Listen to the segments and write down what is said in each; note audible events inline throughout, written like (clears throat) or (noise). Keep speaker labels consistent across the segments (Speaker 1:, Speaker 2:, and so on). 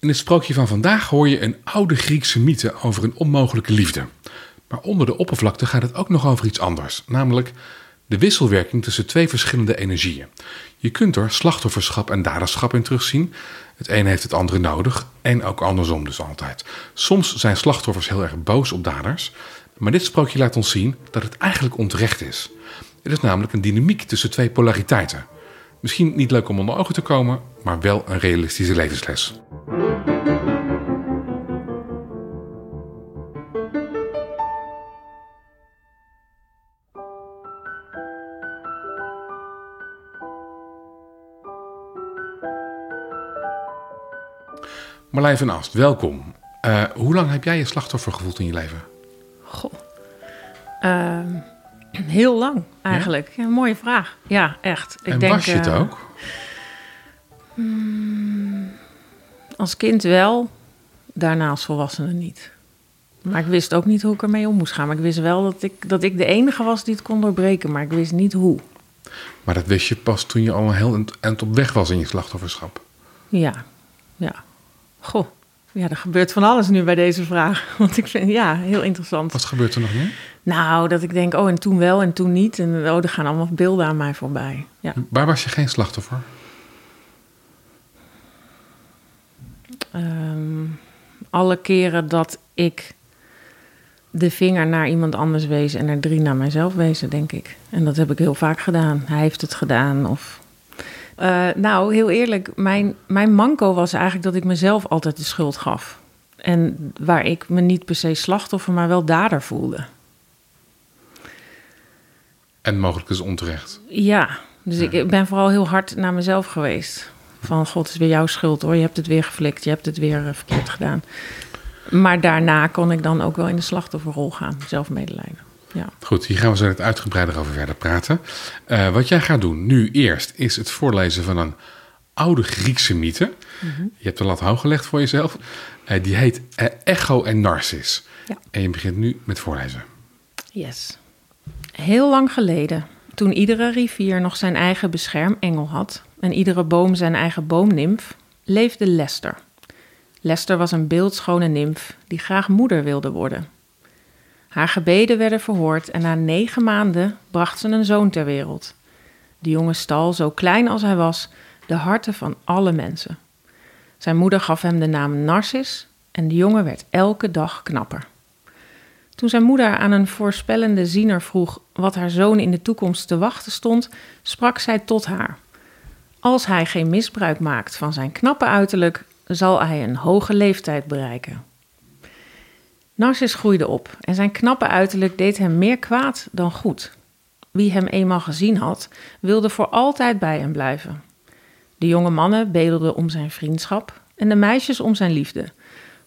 Speaker 1: In het sprookje van vandaag hoor je een oude Griekse mythe over een onmogelijke liefde. Maar onder de oppervlakte gaat het ook nog over iets anders, namelijk de wisselwerking tussen twee verschillende energieën. Je kunt er slachtofferschap en daderschap in terugzien. Het een heeft het andere nodig en ook andersom dus altijd. Soms zijn slachtoffers heel erg boos op daders, maar dit sprookje laat ons zien dat het eigenlijk onterecht is. Het is namelijk een dynamiek tussen twee polariteiten. Misschien niet leuk om onder ogen te komen, maar wel een realistische levensles. Marlijn van Ast, welkom. Uh, hoe lang heb jij je slachtoffer gevoeld in je leven?
Speaker 2: Goh. Uh, (clears throat) heel lang eigenlijk. Ja? Een mooie vraag. Ja, echt.
Speaker 1: Ik en denk, was je het uh, ook?
Speaker 2: Hmm, als kind wel, daarna als volwassene niet. Maar ik wist ook niet hoe ik ermee om moest gaan. Maar ik wist wel dat ik, dat ik de enige was die het kon doorbreken. Maar ik wist niet hoe.
Speaker 1: Maar dat wist je pas toen je al een heel eind op weg was in je slachtofferschap?
Speaker 2: Ja, ja. Goh, ja, er gebeurt van alles nu bij deze vraag. (laughs) Want ik vind, ja, heel interessant.
Speaker 1: Wat gebeurt er nog meer?
Speaker 2: Nou, dat ik denk, oh, en toen wel en toen niet. En oh, er gaan allemaal beelden aan mij voorbij. Ja.
Speaker 1: Waar was je geen slachtoffer?
Speaker 2: Um, alle keren dat ik de vinger naar iemand anders wees en er drie naar mijzelf wezen, denk ik. En dat heb ik heel vaak gedaan. Hij heeft het gedaan of uh, nou, heel eerlijk, mijn, mijn manco was eigenlijk dat ik mezelf altijd de schuld gaf. En waar ik me niet per se slachtoffer, maar wel dader voelde.
Speaker 1: En mogelijk is onterecht.
Speaker 2: Ja, dus ik ben vooral heel hard naar mezelf geweest. Van god, het is weer jouw schuld hoor. Je hebt het weer geflikt, je hebt het weer uh, verkeerd gedaan. Maar daarna kon ik dan ook wel in de slachtofferrol gaan, zelfmedelijden ja.
Speaker 1: Goed, hier gaan we zo net uitgebreider over verder praten. Uh, wat jij gaat doen nu eerst is het voorlezen van een oude Griekse mythe. Mhm. Je hebt de lat hoog gelegd voor jezelf. Uh, die heet uh, Echo en Narcis. Ja. En je begint nu met voorlezen.
Speaker 2: Yes. Heel lang geleden, toen iedere rivier nog zijn eigen beschermengel had en iedere boom zijn eigen boomnimf, leefde Lester. Lester was een beeldschone nimf die graag moeder wilde worden. Haar gebeden werden verhoord en na negen maanden bracht ze een zoon ter wereld. De jongen stal, zo klein als hij was, de harten van alle mensen. Zijn moeder gaf hem de naam Narcis en de jongen werd elke dag knapper. Toen zijn moeder aan een voorspellende ziener vroeg wat haar zoon in de toekomst te wachten stond, sprak zij tot haar. Als hij geen misbruik maakt van zijn knappe uiterlijk, zal hij een hoge leeftijd bereiken. Narcis groeide op en zijn knappe uiterlijk deed hem meer kwaad dan goed. Wie hem eenmaal gezien had, wilde voor altijd bij hem blijven. De jonge mannen bedelden om zijn vriendschap en de meisjes om zijn liefde.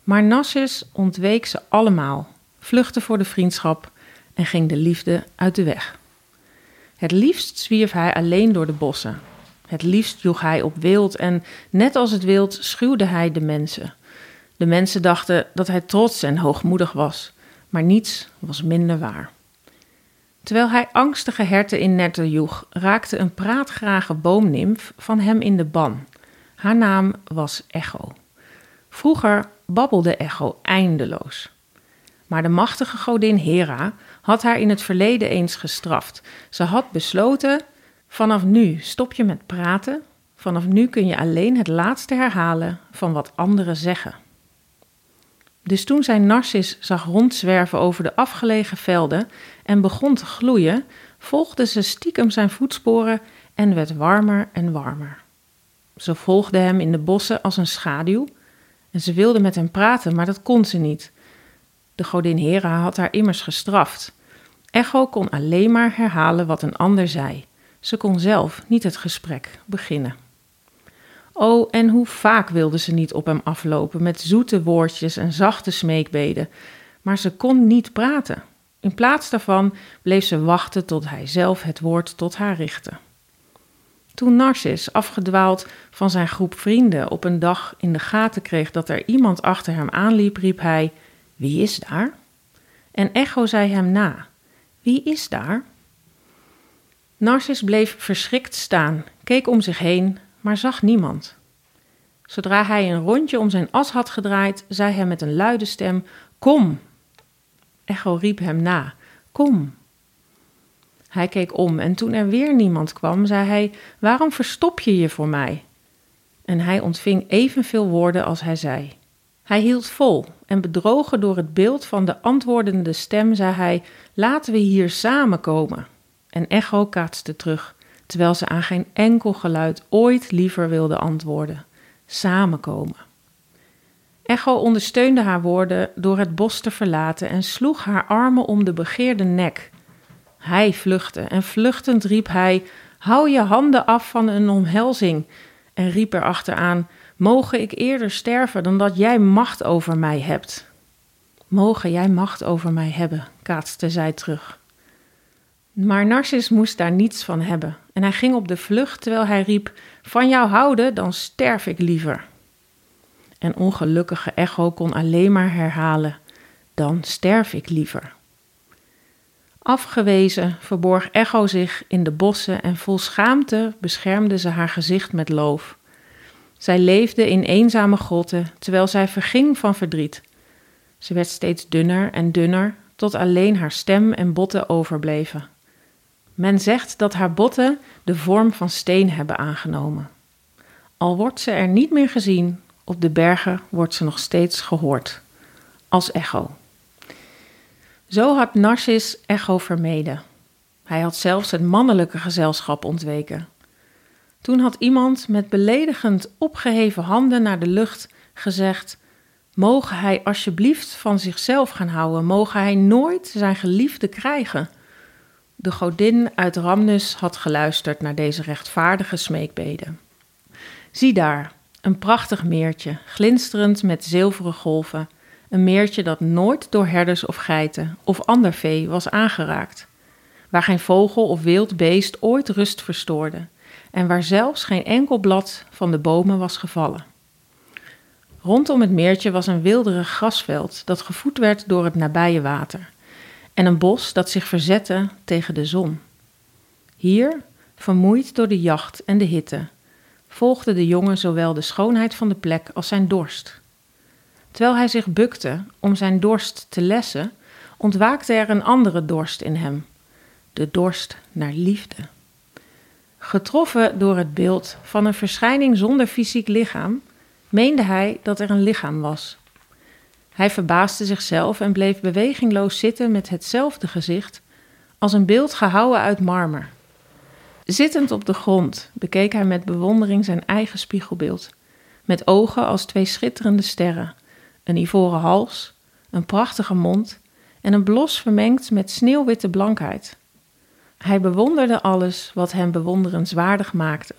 Speaker 2: Maar Narcis ontweek ze allemaal, vluchtte voor de vriendschap en ging de liefde uit de weg. Het liefst zwierf hij alleen door de bossen. Het liefst joeg hij op wild en, net als het wild, schuwde hij de mensen. De mensen dachten dat hij trots en hoogmoedig was, maar niets was minder waar. Terwijl hij angstige herten in netten joeg, raakte een praatgrage boomnimf van hem in de ban. Haar naam was Echo. Vroeger babbelde Echo eindeloos. Maar de machtige godin Hera had haar in het verleden eens gestraft. Ze had besloten: vanaf nu stop je met praten, vanaf nu kun je alleen het laatste herhalen van wat anderen zeggen. Dus toen zij Narcis zag rondzwerven over de afgelegen velden en begon te gloeien, volgde ze stiekem zijn voetsporen en werd warmer en warmer. Ze volgde hem in de bossen als een schaduw en ze wilde met hem praten, maar dat kon ze niet. De godin Hera had haar immers gestraft. Echo kon alleen maar herhalen wat een ander zei. Ze kon zelf niet het gesprek beginnen. Oh, en hoe vaak wilde ze niet op hem aflopen met zoete woordjes en zachte smeekbeden, maar ze kon niet praten. In plaats daarvan bleef ze wachten tot hij zelf het woord tot haar richtte. Toen Narcis, afgedwaald van zijn groep vrienden, op een dag in de gaten kreeg dat er iemand achter hem aanliep, riep hij: Wie is daar? En Echo zei hem na: Wie is daar? Narcis bleef verschrikt staan, keek om zich heen, maar zag niemand. Zodra hij een rondje om zijn as had gedraaid, zei hij met een luide stem: Kom! Echo riep hem na: Kom! Hij keek om en toen er weer niemand kwam, zei hij: Waarom verstop je je voor mij? En hij ontving evenveel woorden als hij zei. Hij hield vol en bedrogen door het beeld van de antwoordende stem, zei hij: Laten we hier samenkomen. En Echo kaatste terug, terwijl ze aan geen enkel geluid ooit liever wilde antwoorden: Samenkomen. Echo ondersteunde haar woorden door het bos te verlaten en sloeg haar armen om de begeerde nek. Hij vluchtte en vluchtend riep hij: Hou je handen af van een omhelzing. En riep er achteraan: Mogen ik eerder sterven dan dat jij macht over mij hebt. Mogen jij macht over mij hebben, kaatste zij terug. Maar Narcis moest daar niets van hebben en hij ging op de vlucht terwijl hij riep: Van jou houden, dan sterf ik liever. En ongelukkige Echo kon alleen maar herhalen: Dan sterf ik liever. Afgewezen verborg Echo zich in de bossen en vol schaamte beschermde ze haar gezicht met loof. Zij leefde in eenzame grotten terwijl zij verging van verdriet. Ze werd steeds dunner en dunner tot alleen haar stem en botten overbleven. Men zegt dat haar botten de vorm van steen hebben aangenomen. Al wordt ze er niet meer gezien, op de bergen wordt ze nog steeds gehoord, als echo. Zo had Narcis echo vermeden. Hij had zelfs het mannelijke gezelschap ontweken. Toen had iemand met beledigend opgeheven handen naar de lucht gezegd: Mogen hij alsjeblieft van zichzelf gaan houden, mogen hij nooit zijn geliefde krijgen. De godin uit Ramnus had geluisterd naar deze rechtvaardige smeekbeden. Zie daar, een prachtig meertje, glinsterend met zilveren golven. Een meertje dat nooit door herders of geiten of ander vee was aangeraakt. Waar geen vogel of wild beest ooit rust verstoorde. En waar zelfs geen enkel blad van de bomen was gevallen. Rondom het meertje was een wilderig grasveld dat gevoed werd door het nabije water. En een bos dat zich verzette tegen de zon. Hier, vermoeid door de jacht en de hitte, volgde de jongen zowel de schoonheid van de plek als zijn dorst. Terwijl hij zich bukte om zijn dorst te lessen, ontwaakte er een andere dorst in hem: de dorst naar liefde. Getroffen door het beeld van een verschijning zonder fysiek lichaam, meende hij dat er een lichaam was. Hij verbaasde zichzelf en bleef bewegingloos zitten met hetzelfde gezicht als een beeld gehouwen uit marmer. Zittend op de grond bekeek hij met bewondering zijn eigen spiegelbeeld, met ogen als twee schitterende sterren, een ivoren hals, een prachtige mond en een blos vermengd met sneeuwwitte blankheid. Hij bewonderde alles wat hem bewonderenswaardig maakte.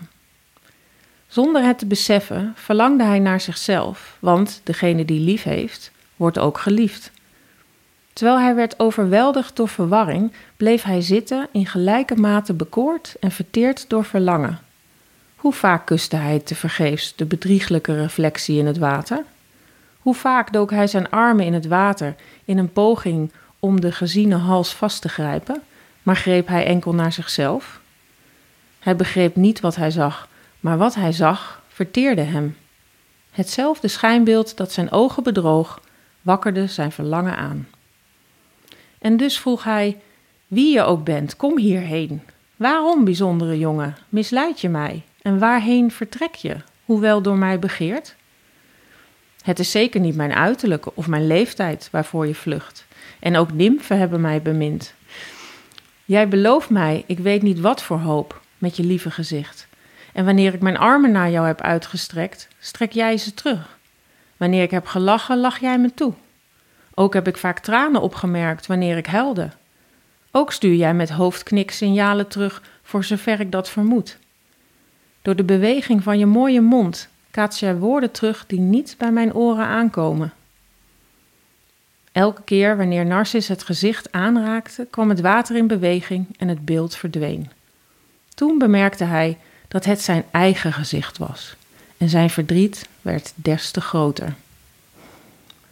Speaker 2: Zonder het te beseffen verlangde hij naar zichzelf, want degene die lief heeft, wordt ook geliefd. Terwijl hij werd overweldigd door verwarring, bleef hij zitten in gelijke mate bekoord en verteerd door verlangen. Hoe vaak kuste hij tevergeefs de bedrieglijke reflectie in het water? Hoe vaak dook hij zijn armen in het water in een poging om de geziene hals vast te grijpen, maar greep hij enkel naar zichzelf? Hij begreep niet wat hij zag, maar wat hij zag verteerde hem. Hetzelfde schijnbeeld dat zijn ogen bedroog, wakkerde zijn verlangen aan. En dus vroeg hij: Wie je ook bent, kom hierheen. Waarom, bijzondere jongen, misleid je mij? En waarheen vertrek je, hoewel door mij begeerd? Het is zeker niet mijn uiterlijke of mijn leeftijd waarvoor je vlucht. En ook nimfen hebben mij bemind. Jij belooft mij, ik weet niet wat voor hoop, met je lieve gezicht. En wanneer ik mijn armen naar jou heb uitgestrekt, strek jij ze terug. Wanneer ik heb gelachen, lach jij me toe. Ook heb ik vaak tranen opgemerkt wanneer ik huilde. Ook stuur jij met hoofdknik signalen terug voor zover ik dat vermoed. Door de beweging van je mooie mond kaats jij woorden terug die niet bij mijn oren aankomen. Elke keer wanneer Narcis het gezicht aanraakte, kwam het water in beweging en het beeld verdween. Toen bemerkte hij dat het zijn eigen gezicht was en zijn verdriet werd des te groter.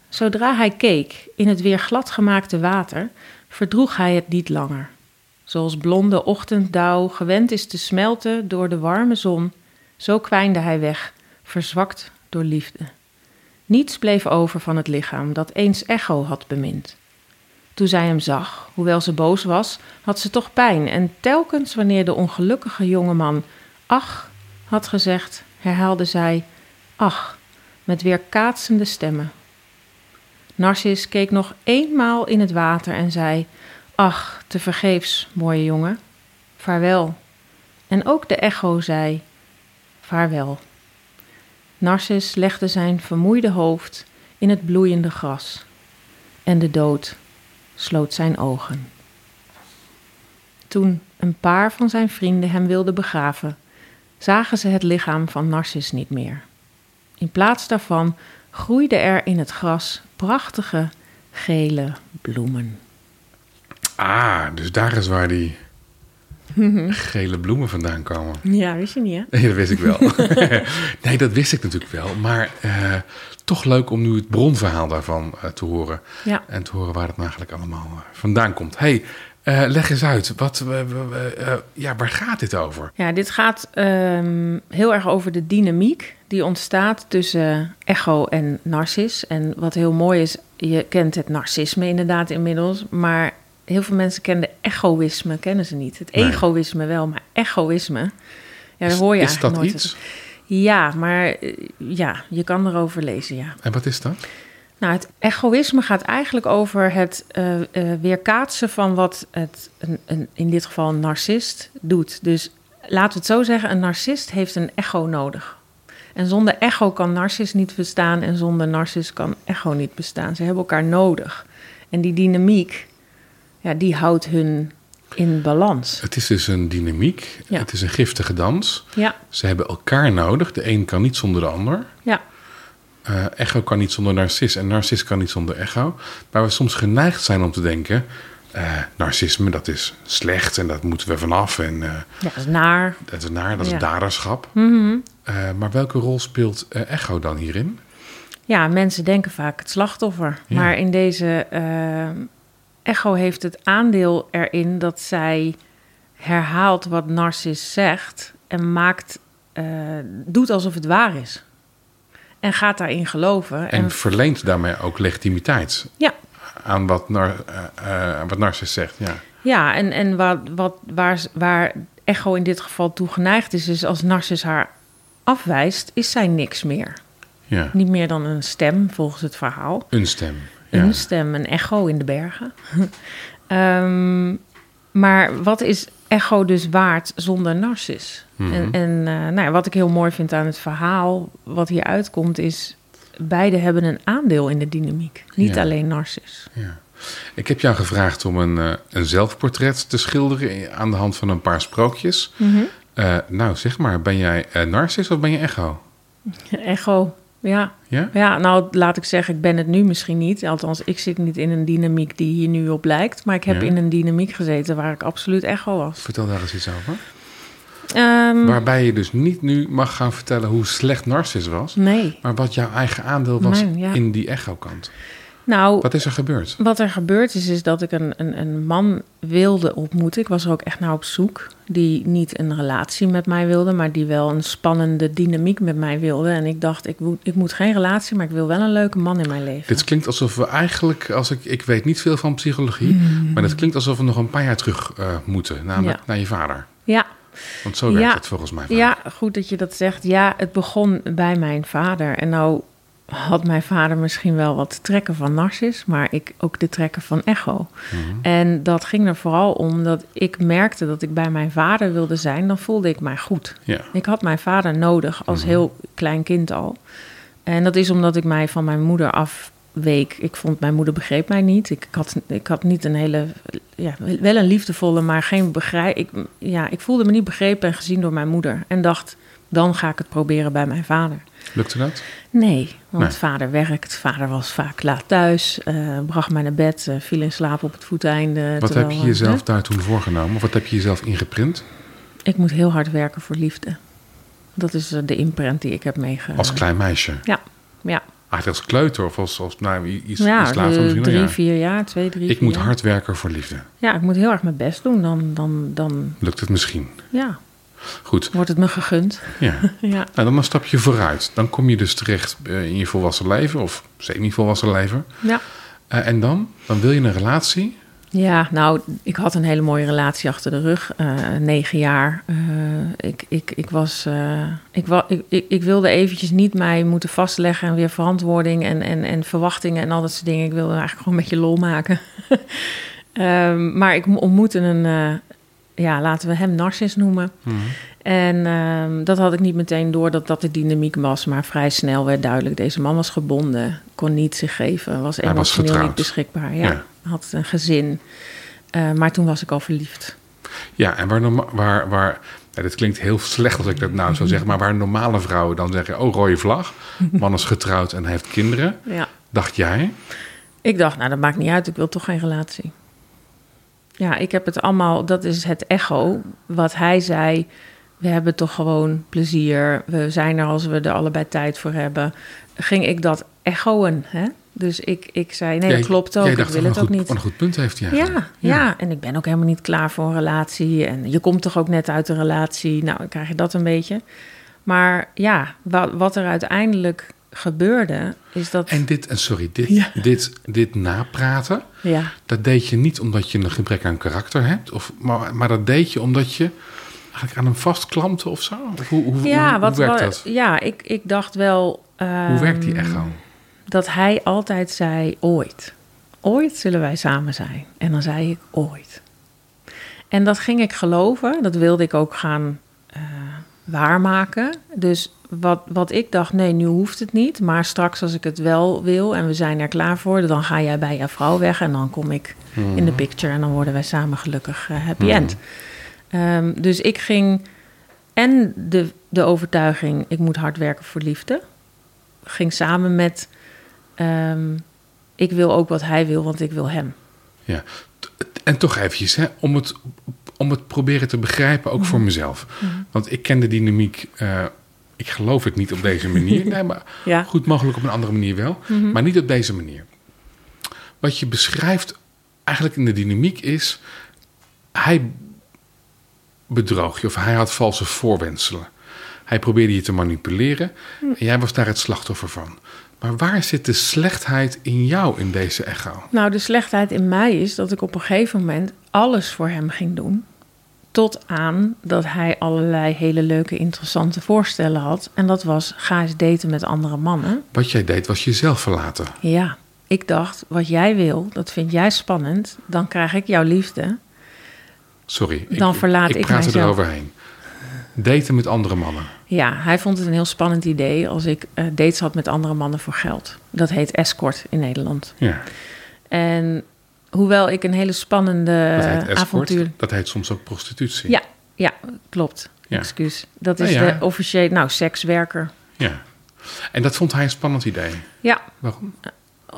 Speaker 2: Zodra hij keek in het weer gladgemaakte water, verdroeg hij het niet langer. Zoals blonde ochtenddauw gewend is te smelten door de warme zon, zo kwijnde hij weg, verzwakt door liefde. Niets bleef over van het lichaam dat eens Echo had bemind. Toen zij hem zag, hoewel ze boos was, had ze toch pijn. En telkens wanneer de ongelukkige jongeman ach had gezegd, herhaalde zij ach met weerkaatsende stemmen. Narcis keek nog eenmaal in het water en zei: Ach, te vergeefs, mooie jongen. Vaarwel. En ook de echo zei: Vaarwel. Narcis legde zijn vermoeide hoofd in het bloeiende gras. En de dood sloot zijn ogen. Toen een paar van zijn vrienden hem wilden begraven, zagen ze het lichaam van Narcis niet meer. In plaats daarvan groeiden er in het gras prachtige gele bloemen.
Speaker 1: Ah, dus daar is waar die gele bloemen vandaan komen.
Speaker 2: Ja, wist je niet, hè?
Speaker 1: Nee, dat wist ik wel. (laughs) nee, dat wist ik natuurlijk wel. Maar eh, toch leuk om nu het bronverhaal daarvan eh, te horen.
Speaker 2: Ja.
Speaker 1: En te horen waar het eigenlijk allemaal eh, vandaan komt. hey, eh, leg eens uit. Wat, eh, eh, ja, waar gaat dit over?
Speaker 2: Ja, dit gaat ehm, heel erg over de dynamiek die ontstaat tussen Echo en Narcis. En wat heel mooi is, je kent het narcisme inderdaad inmiddels, maar heel veel mensen kennen egoïsme, kennen ze niet. Het
Speaker 1: Nee.
Speaker 2: egoïsme wel, maar egoïsme, ja, daar hoor je
Speaker 1: is
Speaker 2: eigenlijk
Speaker 1: dat
Speaker 2: nooit.
Speaker 1: iets?
Speaker 2: Ja, maar ja, je kan erover lezen, ja.
Speaker 1: En wat is dat?
Speaker 2: Nou, het egoïsme gaat eigenlijk over het eh, eh, weerkaatsen van wat het, een, een, in dit geval een narcist, doet. Dus laten we het zo zeggen, een narcist heeft een echo nodig. En zonder echo kan narcist niet bestaan en zonder narcist kan echo niet bestaan. Ze hebben elkaar nodig. En die dynamiek, ja, die houdt hun in balans.
Speaker 1: Het is dus een dynamiek.
Speaker 2: Ja.
Speaker 1: Het is een giftige dans.
Speaker 2: Ja,
Speaker 1: Ze hebben elkaar nodig. De een kan niet zonder de ander.
Speaker 2: ja,
Speaker 1: Eh, echo kan niet zonder narcis en narcis kan niet zonder echo. Waar we soms geneigd zijn om te denken... eh, narcisme, dat is slecht en dat moeten we vanaf. En eh,
Speaker 2: ja, dat is naar.
Speaker 1: dat is naar, dat is daderschap.
Speaker 2: Mhm.
Speaker 1: Maar welke rol speelt echo dan hierin?
Speaker 2: Ja, mensen denken vaak het slachtoffer.
Speaker 1: Ja.
Speaker 2: Maar in deze echo heeft het aandeel erin dat zij herhaalt wat Narcis zegt en maakt, doet alsof het waar is. En gaat daarin geloven.
Speaker 1: En
Speaker 2: En,
Speaker 1: verleent daarmee ook legitimiteit
Speaker 2: ja,
Speaker 1: aan wat, nar, eh, eh, wat narcis zegt. Ja.
Speaker 2: ja, en, en wat, wat, waar, waar echo in dit geval toe geneigd is, is als Narcis haar afwijst, is zij niks meer.
Speaker 1: ja,
Speaker 2: Niet meer dan een stem volgens het verhaal.
Speaker 1: een stem. Ja.
Speaker 2: Een stem, een echo in de bergen. (laughs) Ehm, maar wat is echo dus waard zonder narcis?
Speaker 1: Mhm.
Speaker 2: En, en eh, nou ja, wat ik heel mooi vind aan het verhaal, wat hier uitkomt, is... beide hebben een aandeel in de dynamiek. Niet
Speaker 1: Ja.
Speaker 2: alleen narcis.
Speaker 1: Ja. Ik heb jou gevraagd om een, eh, een zelfportret te schilderen aan de hand van een paar sprookjes. Eh, nou, zeg maar, ben jij narcis of ben je echo? (laughs)
Speaker 2: Echo, ja.
Speaker 1: Ja?
Speaker 2: Ja, nou laat ik zeggen, ik ben het nu misschien niet. Althans, ik zit niet in een dynamiek die hier nu op lijkt. Maar ik heb
Speaker 1: Ja.
Speaker 2: in een dynamiek gezeten waar ik absoluut echo was.
Speaker 1: Vertel daar eens iets over.
Speaker 2: Ehm,
Speaker 1: Waarbij je dus niet nu mag gaan vertellen hoe slecht narcis was,
Speaker 2: nee.
Speaker 1: maar wat jouw eigen aandeel was
Speaker 2: ja.
Speaker 1: in die echo-kant.
Speaker 2: Nou,
Speaker 1: Wat is er gebeurd?
Speaker 2: Wat er gebeurd is, is dat ik een, een, een man wilde ontmoeten. Ik was er ook echt naar op zoek. Die niet een relatie met mij wilde, maar die wel een spannende dynamiek met mij wilde. En ik dacht, ik moet, ik moet geen relatie, maar ik wil wel een leuke man in mijn leven.
Speaker 1: Dit klinkt alsof we eigenlijk, als ik, ik weet niet veel van psychologie, maar het klinkt alsof we nog een paar jaar terug eh, moeten, namelijk
Speaker 2: Ja.
Speaker 1: naar je vader.
Speaker 2: Ja,
Speaker 1: Want zo werkt
Speaker 2: Ja.
Speaker 1: het volgens mij. vaak.
Speaker 2: ja, goed dat je dat zegt. Ja, het begon bij mijn vader. En nou had mijn vader misschien wel wat trekken van Narcis, maar ik ook de trekken van Echo.
Speaker 1: Mhm.
Speaker 2: En dat ging er vooral om dat ik merkte dat ik bij mijn vader wilde zijn, dan voelde ik mij goed.
Speaker 1: Ja.
Speaker 2: Ik had mijn vader nodig als heel klein kind al. En dat is omdat ik mij van mijn moeder afweek. Ik vond mijn moeder begreep mij niet. Ik had, ik had niet een hele, ja, wel een liefdevolle, maar geen begrijp. Ik, ja, ik voelde me niet begrepen en gezien door mijn moeder. En dacht, dan ga ik het proberen bij mijn vader.
Speaker 1: Lukte dat?
Speaker 2: Nee, want
Speaker 1: Nee.
Speaker 2: vader werkt. Vader was vaak laat thuis. eh, bracht mij naar bed. eh, viel in slaap op het voeteinde.
Speaker 1: Wat
Speaker 2: terwijl,
Speaker 1: heb je
Speaker 2: eh,
Speaker 1: jezelf
Speaker 2: hè?
Speaker 1: daar toen voorgenomen? Of wat heb je jezelf ingeprint?
Speaker 2: Ik moet heel hard werken voor liefde. Dat is de imprint die ik heb meegemaakt.
Speaker 1: Als klein meisje?
Speaker 2: Ja, ja.
Speaker 1: Eigenlijk als kleuter of als, als nou, iets,
Speaker 2: ja,
Speaker 1: iets later misschien?
Speaker 2: drie,
Speaker 1: ja.
Speaker 2: vier jaar, twee, drie,
Speaker 1: Ik moet
Speaker 2: jaar.
Speaker 1: hard werken voor liefde.
Speaker 2: Ja, ik moet heel erg mijn best doen. Dan, dan, dan
Speaker 1: Lukt het misschien?
Speaker 2: ja.
Speaker 1: Goed,
Speaker 2: Wordt het me gegund?
Speaker 1: ja. (laughs)
Speaker 2: ja.
Speaker 1: Nou, dan een stapje vooruit. Dan kom je dus terecht eh, in je volwassen leven of semi-volwassen leven.
Speaker 2: Ja.
Speaker 1: Eh, en dan? Dan wil je een relatie.
Speaker 2: Ja, nou, ik had een hele mooie relatie achter de rug. eh, negen jaar. Ik, ik, ik, was, ik, wa- ik, ik, ik wilde eventjes niet mij moeten vastleggen... en weer verantwoording en, en, en verwachtingen en al dat soort dingen. Ik wilde eigenlijk gewoon een beetje lol maken. (laughs) Ehm, maar ik ontmoette een... ja, laten we hem Narcis noemen. En ehm, dat had ik niet meteen door dat dat de dynamiek was. Maar vrij snel werd duidelijk, deze man was gebonden. Kon niet zich geven, was emotioneel niet beschikbaar. Ja,
Speaker 1: Ja.
Speaker 2: had een gezin. Eh, maar toen was ik al verliefd.
Speaker 1: Ja, en waar, waar, waar ja, dit klinkt heel slecht als ik dat nou zo zeg, maar waar normale vrouwen dan zeggen: Oh, rode vlag, (laughs) man is getrouwd en heeft kinderen.
Speaker 2: Ja.
Speaker 1: Dacht jij?
Speaker 2: Ik dacht, nou dat maakt niet uit, ik wil toch geen relatie. Ja, ik heb het allemaal, dat is het echo. Wat hij zei, we hebben toch gewoon plezier. We zijn er als we er allebei tijd voor hebben. Ging ik dat echoen, hè? Dus ik, ik zei, nee,
Speaker 1: Jij-
Speaker 2: dat klopt ook, ik wil het ook
Speaker 1: goed,
Speaker 2: niet.
Speaker 1: een goed punt heeft hij
Speaker 2: Ja, ja, en ik ben ook helemaal niet klaar voor een relatie. En je komt toch ook net uit een relatie. Nou, dan krijg je dat een beetje. Maar ja, wat, wat er uiteindelijk gebeurde, is dat...
Speaker 1: En dit, en sorry, dit,
Speaker 2: Ja.
Speaker 1: dit, dit napraten,
Speaker 2: ja,
Speaker 1: dat deed je niet omdat je een gebrek aan karakter hebt, of, maar, maar dat deed je omdat je eigenlijk aan hem vastklampte of zo? Of hoe, hoe,
Speaker 2: ja,
Speaker 1: hoe,
Speaker 2: wat,
Speaker 1: werkt dat?
Speaker 2: ja ik, ik dacht wel...
Speaker 1: Hoe werkt die
Speaker 2: ehm,
Speaker 1: echo?
Speaker 2: Dat hij altijd zei, ooit. Ooit zullen wij samen zijn. En dan zei ik, ooit. En dat ging ik geloven. Dat wilde ik ook gaan waarmaken. Dus wat, wat ik dacht, nee, nu hoeft het niet. Maar straks als ik het wel wil en we zijn er klaar voor... dan ga jij bij jouw vrouw weg en dan kom ik in de picture... en dan worden wij samen gelukkig eh, happy end. Ehm, dus ik ging... En de, de overtuiging, ik moet hard werken voor liefde... ging samen met... ehm, ik wil ook wat hij wil, want ik wil hem.
Speaker 1: Ja. En toch eventjes, hè, om, het, om het proberen te begrijpen, ook voor
Speaker 2: Mhm.
Speaker 1: mezelf. Want ik ken de dynamiek, eh, ik geloof het niet op deze manier. (laughs) nee, maar
Speaker 2: Ja. Mhm.
Speaker 1: goed mogelijk op een andere manier wel. Maar niet op deze manier. Wat je beschrijft eigenlijk in de dynamiek is... hij bedroog je of hij had valse voorwenselen. Hij probeerde je te manipuleren en jij was daar het slachtoffer van. Maar waar zit de slechtheid in jou in deze echo?
Speaker 2: Nou, de slechtheid in mij is dat ik op een gegeven moment alles voor hem ging doen. Tot aan dat hij allerlei hele leuke, interessante voorstellen had. En dat was: ga eens daten met andere mannen.
Speaker 1: Wat jij deed was jezelf verlaten.
Speaker 2: Ja, ik dacht: wat jij wil, dat vind jij spannend. Dan krijg ik jouw liefde.
Speaker 1: Sorry,
Speaker 2: Dan verlaat
Speaker 1: ik
Speaker 2: ik
Speaker 1: praat
Speaker 2: mijzelf.
Speaker 1: eroverheen. Daten met andere mannen.
Speaker 2: Ja, hij vond het een heel spannend idee als ik eh, dates had met andere mannen voor geld. Dat heet escort in Nederland.
Speaker 1: Ja,
Speaker 2: En hoewel ik een hele spannende
Speaker 1: dat heet escort.
Speaker 2: avontuur.
Speaker 1: Dat heet soms ook prostitutie.
Speaker 2: Ja, ja, klopt.
Speaker 1: Ja.
Speaker 2: Excuus. Dat is
Speaker 1: Nou ja.
Speaker 2: de officiële, nou, sekswerker.
Speaker 1: Ja. En dat vond hij een spannend idee.
Speaker 2: Ja,
Speaker 1: Waarom?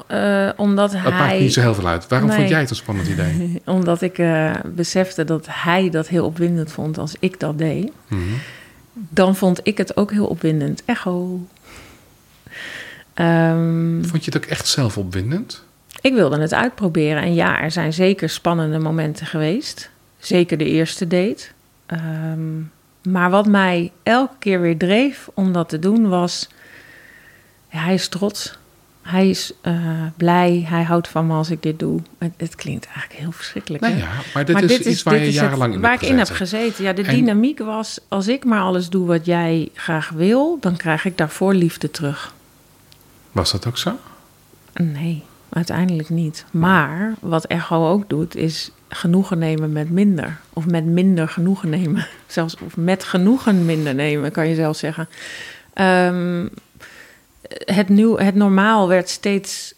Speaker 2: Eh, omdat
Speaker 1: Dat maakt
Speaker 2: hij,
Speaker 1: niet zo heel veel uit. Waarom
Speaker 2: Nee.
Speaker 1: vond jij het een spannend idee? (laughs)
Speaker 2: omdat ik eh, besefte dat hij dat heel opwindend vond als ik dat deed,
Speaker 1: Mhm.
Speaker 2: dan vond ik het ook heel opwindend. Echo. Ehm,
Speaker 1: Vond je het ook echt zelf opwindend?
Speaker 2: ik wilde het uitproberen. En ja, er zijn zeker spannende momenten geweest. Zeker de eerste date. Ehm, maar wat mij elke keer weer dreef om dat te doen was... ja, hij is trots. Hij is eh, blij. Hij houdt van me als ik dit doe. Het, het klinkt eigenlijk heel verschrikkelijk.
Speaker 1: Nou ja, maar dit is iets waar je
Speaker 2: het
Speaker 1: jarenlang in
Speaker 2: waar
Speaker 1: hebt
Speaker 2: ik in heb gezeten. Ja, de
Speaker 1: En-
Speaker 2: dynamiek was... als ik maar alles doe wat jij graag wil... dan krijg ik daarvoor liefde terug.
Speaker 1: Was dat ook zo?
Speaker 2: Nee, uiteindelijk niet. Maar wat echo ook doet, is genoegen nemen met minder. Of met minder genoegen nemen. (laughs) Zelfs of met genoegen minder nemen, kan je zelf zeggen. Ehm, het, nieuw, het normaal werd steeds...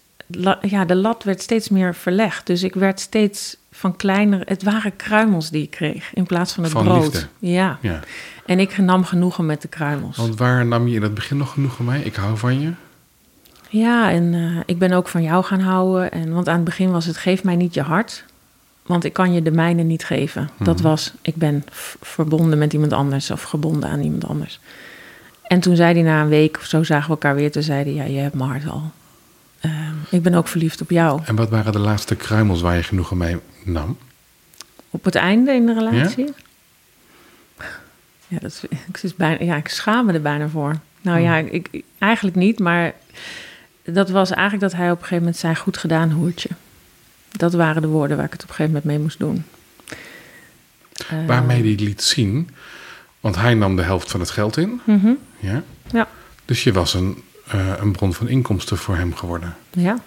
Speaker 2: Ja, de lat werd steeds meer verlegd. Dus ik werd steeds van kleiner... Het waren kruimels die ik kreeg, in plaats van het
Speaker 1: Van
Speaker 2: brood.
Speaker 1: liefde.
Speaker 2: Ja,
Speaker 1: Ja.
Speaker 2: en ik nam genoegen met de kruimels.
Speaker 1: Want waar nam je in het begin nog genoegen mee? Ik hou van je.
Speaker 2: Ja, en eh, ik ben ook van jou gaan houden. En, want aan het begin was het: geef mij niet je hart. Want ik kan je de mijne niet geven. Dat was: ik ben verbonden met iemand anders of gebonden aan iemand anders. En toen zei hij na een week of zo zagen we elkaar weer. Toen zei hij: Ja, je hebt mijn hart al. Ehm, ik ben ook verliefd op jou.
Speaker 1: En wat waren de laatste kruimels waar je genoegen mee nam?
Speaker 2: Op het einde in de relatie. Ja, dat is, ik, is bijna, ja, ik schaam me er bijna voor. Nou ja, ik, ik- eigenlijk niet, maar dat was eigenlijk dat hij op een gegeven moment zei: Goed gedaan, hoertje. Dat waren de woorden waar ik het op een gegeven moment mee moest doen.
Speaker 1: Waarmee hij liet zien, want hij nam de helft van het geld in.
Speaker 2: mhm,
Speaker 1: Ja?
Speaker 2: Ja,
Speaker 1: Dus je was een, eh, een bron van inkomsten voor hem geworden.
Speaker 2: ja.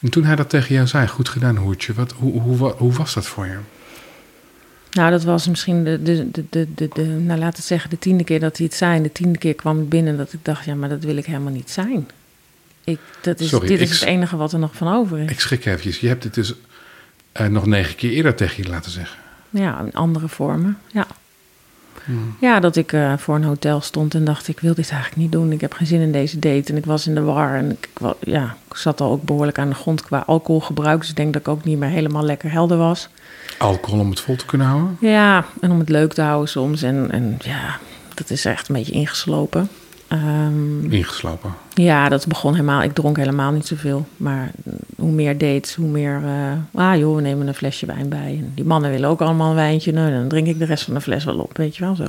Speaker 1: En toen hij dat tegen jou zei, goed gedaan hoertje, wat, hoe, hoe, hoe was dat voor je?
Speaker 2: Nou, dat was misschien de, de, de, de, de, de nou laten we zeggen, de tiende keer dat hij het zei. En de tiende keer kwam ik binnen dat ik dacht, ja, maar dat wil ik helemaal niet zijn. Ik, dat is,
Speaker 1: Sorry,
Speaker 2: dit is het enige wat er nog van over is.
Speaker 1: Ik schrik eventjes. Je hebt dit dus eh, nog negen keer eerder tegen je laten zeggen.
Speaker 2: Ja, in andere vormen, ja. Ja, dat ik eh, voor een hotel stond en dacht, ik wil dit eigenlijk niet doen. Ik heb geen zin in deze date. En ik was in de war en ik, ja, ik zat al ook behoorlijk aan de grond qua alcoholgebruik. Dus ik denk dat ik ook niet meer helemaal lekker helder was.
Speaker 1: Alcohol om het vol te kunnen houden?
Speaker 2: Ja, en om het leuk te houden soms. En, en ja, dat is echt een beetje ingeslopen. Ehm,
Speaker 1: Ingeslopen.
Speaker 2: ja, dat begon helemaal. Ik dronk helemaal niet zoveel. Maar hoe meer dates, hoe meer. eh, ah joh, we nemen een flesje wijn bij. En die mannen willen ook allemaal een wijntje. Nou, dan drink ik de rest van de fles wel op. Weet je wel zo.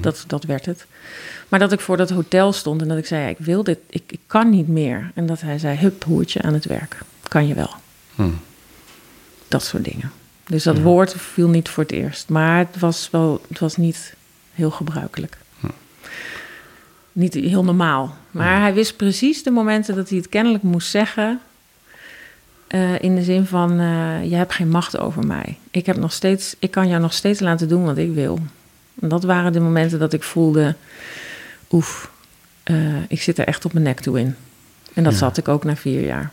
Speaker 2: Dat, dat werd het. Maar dat ik voor dat hotel stond en dat ik zei: ja, Ik wil dit, ik, ik kan niet meer. En dat hij zei: Hup, hoertje aan het werk. Kan je wel.
Speaker 1: Hm.
Speaker 2: Dat soort dingen. Dus dat woord viel niet voor het eerst. Maar het was wel, het was niet heel gebruikelijk. Niet heel normaal. Maar hij wist precies de momenten dat hij het kennelijk moest zeggen. eh, in de zin van, eh, je hebt geen macht over mij. Ik, heb nog steeds, ik kan jou nog steeds laten doen wat ik wil. En dat waren de momenten dat ik voelde... Oef, eh, ik zit er echt op mijn nek toe in. En dat
Speaker 1: Ja.
Speaker 2: zat ik ook na vier jaar.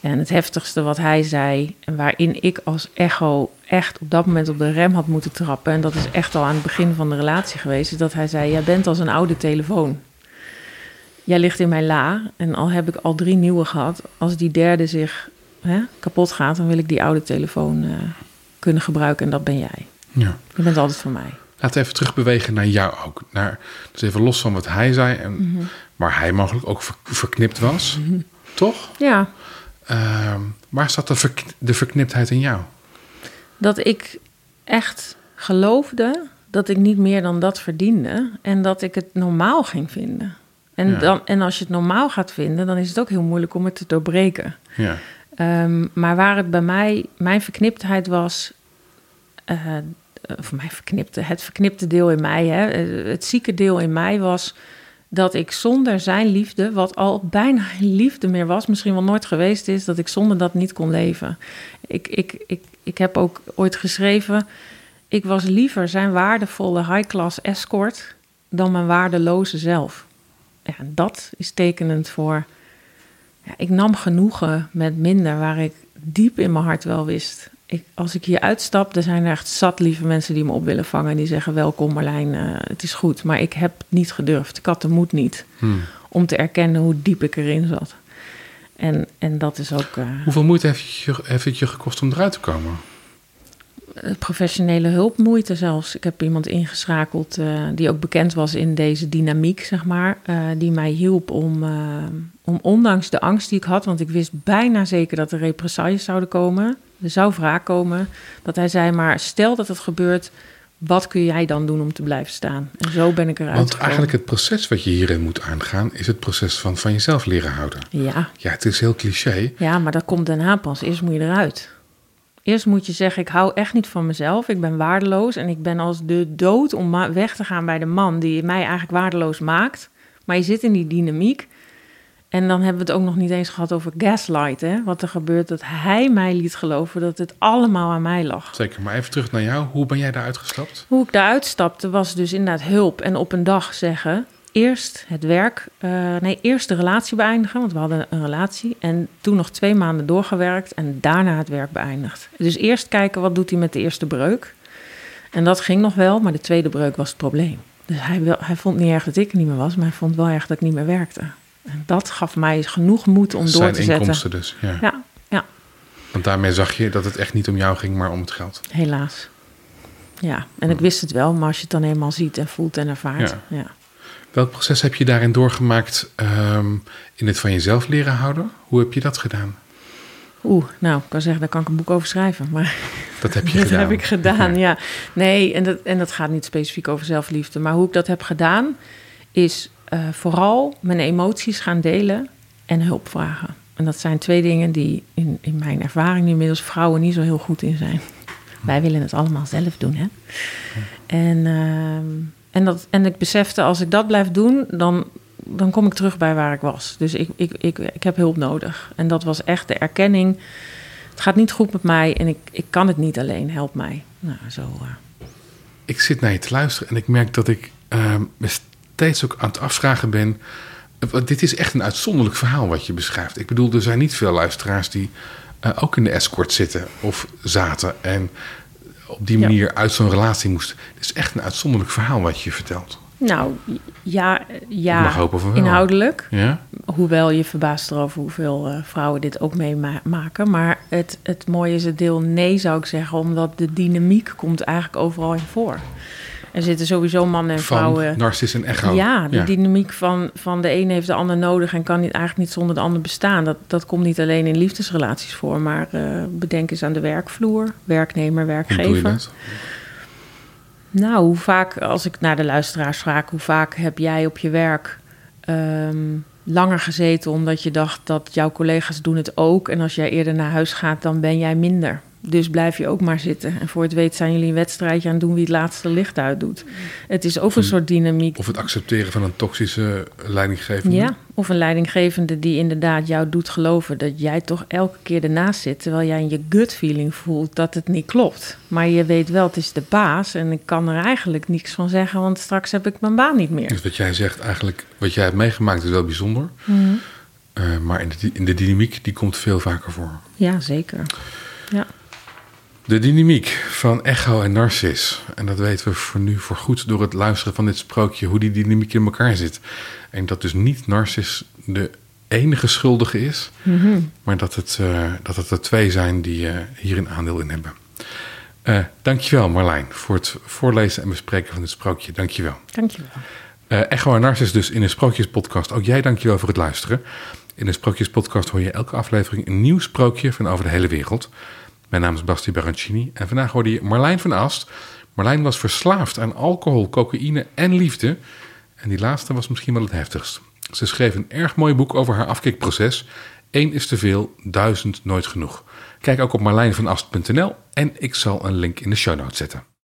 Speaker 2: En het heftigste wat hij zei, en waarin ik als echo echt op dat moment op de rem had moeten trappen, en dat is echt al aan het begin van de relatie geweest, is dat hij zei: Jij bent als een oude telefoon. Jij ligt in mijn la en al heb ik al drie nieuwe gehad. Als die derde zich hè, kapot gaat, dan wil ik die oude telefoon eh, kunnen gebruiken en dat ben jij.
Speaker 1: Ja.
Speaker 2: Je bent altijd voor mij.
Speaker 1: Laten we even terugbewegen naar jou ook. Naar, dus even los van wat hij zei en
Speaker 2: Mhm.
Speaker 1: waar hij mogelijk ook ver- verknipt was. Toch?
Speaker 2: Ja,
Speaker 1: Ehm, waar zat de, verk- de verkniptheid in jou?
Speaker 2: Dat ik echt geloofde dat ik niet meer dan dat verdiende en dat ik het normaal ging vinden. En,
Speaker 1: Ja.
Speaker 2: dan, en als je het normaal gaat vinden, dan is het ook heel moeilijk om het te doorbreken.
Speaker 1: Ja.
Speaker 2: Ehm, maar waar het bij mij, mijn verkniptheid was, eh of mijn verknipte, het verknipte deel in mij, hè, eh, het zieke deel in mij was dat ik zonder zijn liefde, wat al bijna (laughs) liefde meer was, misschien wel nooit geweest is, dat ik zonder dat niet kon leven. Ik, ik, ik, ik heb ook ooit geschreven, ik was liever zijn waardevolle high-class escort dan mijn waardeloze zelf. Ja, en dat is tekenend voor ja, ik nam genoegen met minder, waar ik diep in mijn hart wel wist. Ik, als ik hier uitstap, er zijn er echt zat lieve mensen die me op willen vangen. En die zeggen, welkom Marlijn, eh, het is goed. Maar ik heb niet gedurfd. Ik had de moed niet
Speaker 1: Hm.
Speaker 2: om te erkennen hoe diep ik erin zat. En, en dat is ook eh,
Speaker 1: Hoeveel moeite heeft het, je, heeft het je gekost om eruit te komen?
Speaker 2: eh, professionele hulpmoeite zelfs. Ik heb iemand ingeschakeld eh, die ook bekend was in deze dynamiek, zeg maar. die mij hielp om, om ondanks de angst die ik had... want ik wist bijna zeker dat er represailles zouden komen. Er zou wraak komen. Dat hij zei, maar stel dat het gebeurt... wat kun jij dan doen om te blijven staan? En zo ben ik eruit
Speaker 1: Want
Speaker 2: gekomen.
Speaker 1: eigenlijk het proces wat je hierin moet aangaan... is het proces van van jezelf leren houden.
Speaker 2: Ja,
Speaker 1: Ja, het is heel cliché.
Speaker 2: Ja, maar dat komt daarna pas. Eerst moet je eruit. Eerst moet je zeggen, ik hou echt niet van mezelf. Ik ben waardeloos en ik ben als de dood om weg te gaan bij de man die mij eigenlijk waardeloos maakt. Maar je zit in die dynamiek. En dan hebben we het ook nog niet eens gehad over gaslight. Hè? Wat er gebeurt dat hij mij liet geloven dat het allemaal aan mij lag.
Speaker 1: Zeker, maar even terug naar jou. Hoe ben jij daaruit gestapt?
Speaker 2: Hoe ik daaruit stapte was dus inderdaad hulp. En op een dag zeggen, eerst het werk, eh, nee, eerst de relatie beëindigen. Want we hadden een relatie. En toen nog twee maanden doorgewerkt en daarna het werk beëindigd. Dus eerst kijken, wat doet hij met de eerste breuk? En dat ging nog wel, maar de tweede breuk was het probleem. Dus hij, hij vond niet erg dat ik er niet meer was, maar hij vond wel erg dat ik niet meer werkte. En dat gaf mij genoeg moed om door
Speaker 1: Zijn
Speaker 2: te zetten.
Speaker 1: inkomsten dus, ja.
Speaker 2: Ja, ja.
Speaker 1: Want daarmee zag je dat het echt niet om jou ging, maar om het geld.
Speaker 2: Helaas. Ja, en ik wist het wel, maar als je het dan eenmaal ziet en voelt en ervaart.
Speaker 1: Ja.
Speaker 2: Ja.
Speaker 1: Welk proces heb je daarin doorgemaakt ehm, in het van jezelf leren houden? Hoe heb je dat gedaan?
Speaker 2: Oeh, nou, ik kan zeggen, daar kan ik een boek over schrijven. Maar (laughs)
Speaker 1: Dat heb je (laughs)
Speaker 2: dat
Speaker 1: gedaan.
Speaker 2: heb ik gedaan, ja. Nee, en dat, en dat gaat niet specifiek over zelfliefde. Maar hoe ik dat heb gedaan, is eh, vooral mijn emoties gaan delen en hulp vragen. En dat zijn twee dingen die in, in mijn ervaring inmiddels vrouwen niet zo heel goed in zijn. Wij willen het allemaal zelf doen, hè? En, ehm, en, dat, en ik besefte, als ik dat blijf doen, dan, dan kom ik terug bij waar ik was. Dus ik, ik, ik, ik heb hulp nodig. En dat was echt de erkenning. Het gaat niet goed met mij en ik, ik kan het niet alleen. Help mij. Nou, zo. eh.
Speaker 1: Ik zit naar je te luisteren en ik merk dat ik ehm, steeds ook aan het afvragen ben. eh, want Dit is echt een uitzonderlijk verhaal wat je beschrijft. Ik bedoel, er zijn niet veel luisteraars die eh, ook in de escort zitten of zaten. En op die
Speaker 2: Ja.
Speaker 1: manier uit zo'n relatie moesten. Het is echt een uitzonderlijk verhaal wat je vertelt.
Speaker 2: Nou, ja, ja
Speaker 1: Ik mag hopen van wel.
Speaker 2: inhoudelijk.
Speaker 1: Ja?
Speaker 2: Hoewel je verbaast erover hoeveel eh, vrouwen dit ook meemaken. Maar het, het mooie is het deel nee, zou ik zeggen. Omdat de dynamiek komt eigenlijk overal in voor. Er zitten sowieso mannen en
Speaker 1: Van
Speaker 2: vrouwen...
Speaker 1: Narcis en Echo.
Speaker 2: Ja, de dynamiek van, van de een heeft de ander nodig en kan niet, eigenlijk niet zonder de ander bestaan. Dat, dat komt niet alleen in liefdesrelaties voor, maar eh, bedenk eens aan de werkvloer, werknemer, werkgever. Nou, hoe vaak, als ik naar de luisteraars vraag, hoe vaak heb jij op je werk ehm, langer gezeten omdat je dacht dat jouw collega's doen het ook en als jij eerder naar huis gaat, dan ben jij minder. Dus blijf je ook maar zitten. En voor het weet zijn jullie een wedstrijdje aan het doen wie het laatste licht uitdoet. Het is ook een soort dynamiek.
Speaker 1: Of het accepteren van een toxische leidinggevende.
Speaker 2: Ja, of een leidinggevende die inderdaad jou doet geloven dat jij toch elke keer ernaast zit, terwijl jij in je gut feeling voelt dat het niet klopt. Maar je weet wel, het is de baas en ik kan er eigenlijk niks van zeggen, want straks heb ik mijn baan niet meer.
Speaker 1: Dus wat jij zegt, eigenlijk, wat jij hebt meegemaakt is wel bijzonder.
Speaker 2: Mhm.
Speaker 1: Eh, maar in de, in de dynamiek, die komt veel vaker voor.
Speaker 2: Ja, zeker. Ja.
Speaker 1: De dynamiek van Echo en Narcis. En dat weten we voor nu voor goed door het luisteren van dit sprookje, hoe die dynamiek in elkaar zit. En dat dus niet Narcis de enige schuldige is,
Speaker 2: Mhm.
Speaker 1: maar dat het, eh, dat het er twee zijn die eh, hier een aandeel in hebben. Eh dankjewel Marlijn voor het voorlezen en bespreken van dit sprookje. Dankjewel.
Speaker 2: Dankjewel.
Speaker 1: Eh Echo en Narcis dus in een Sprookjespodcast. Ook jij dankjewel voor het luisteren. In de Sprookjespodcast hoor je elke aflevering een nieuw sprookje van over de hele wereld. Mijn naam is Basti Barancini en vandaag hoorde je Marlijn van Ast. Marlijn was verslaafd aan alcohol, cocaïne en liefde. En die laatste was misschien wel het heftigst. Ze schreef een erg mooi boek over haar afkikproces. Eén is te veel, duizend nooit genoeg. Kijk ook op marlijnvanast.nl en ik zal een link in de show notes zetten.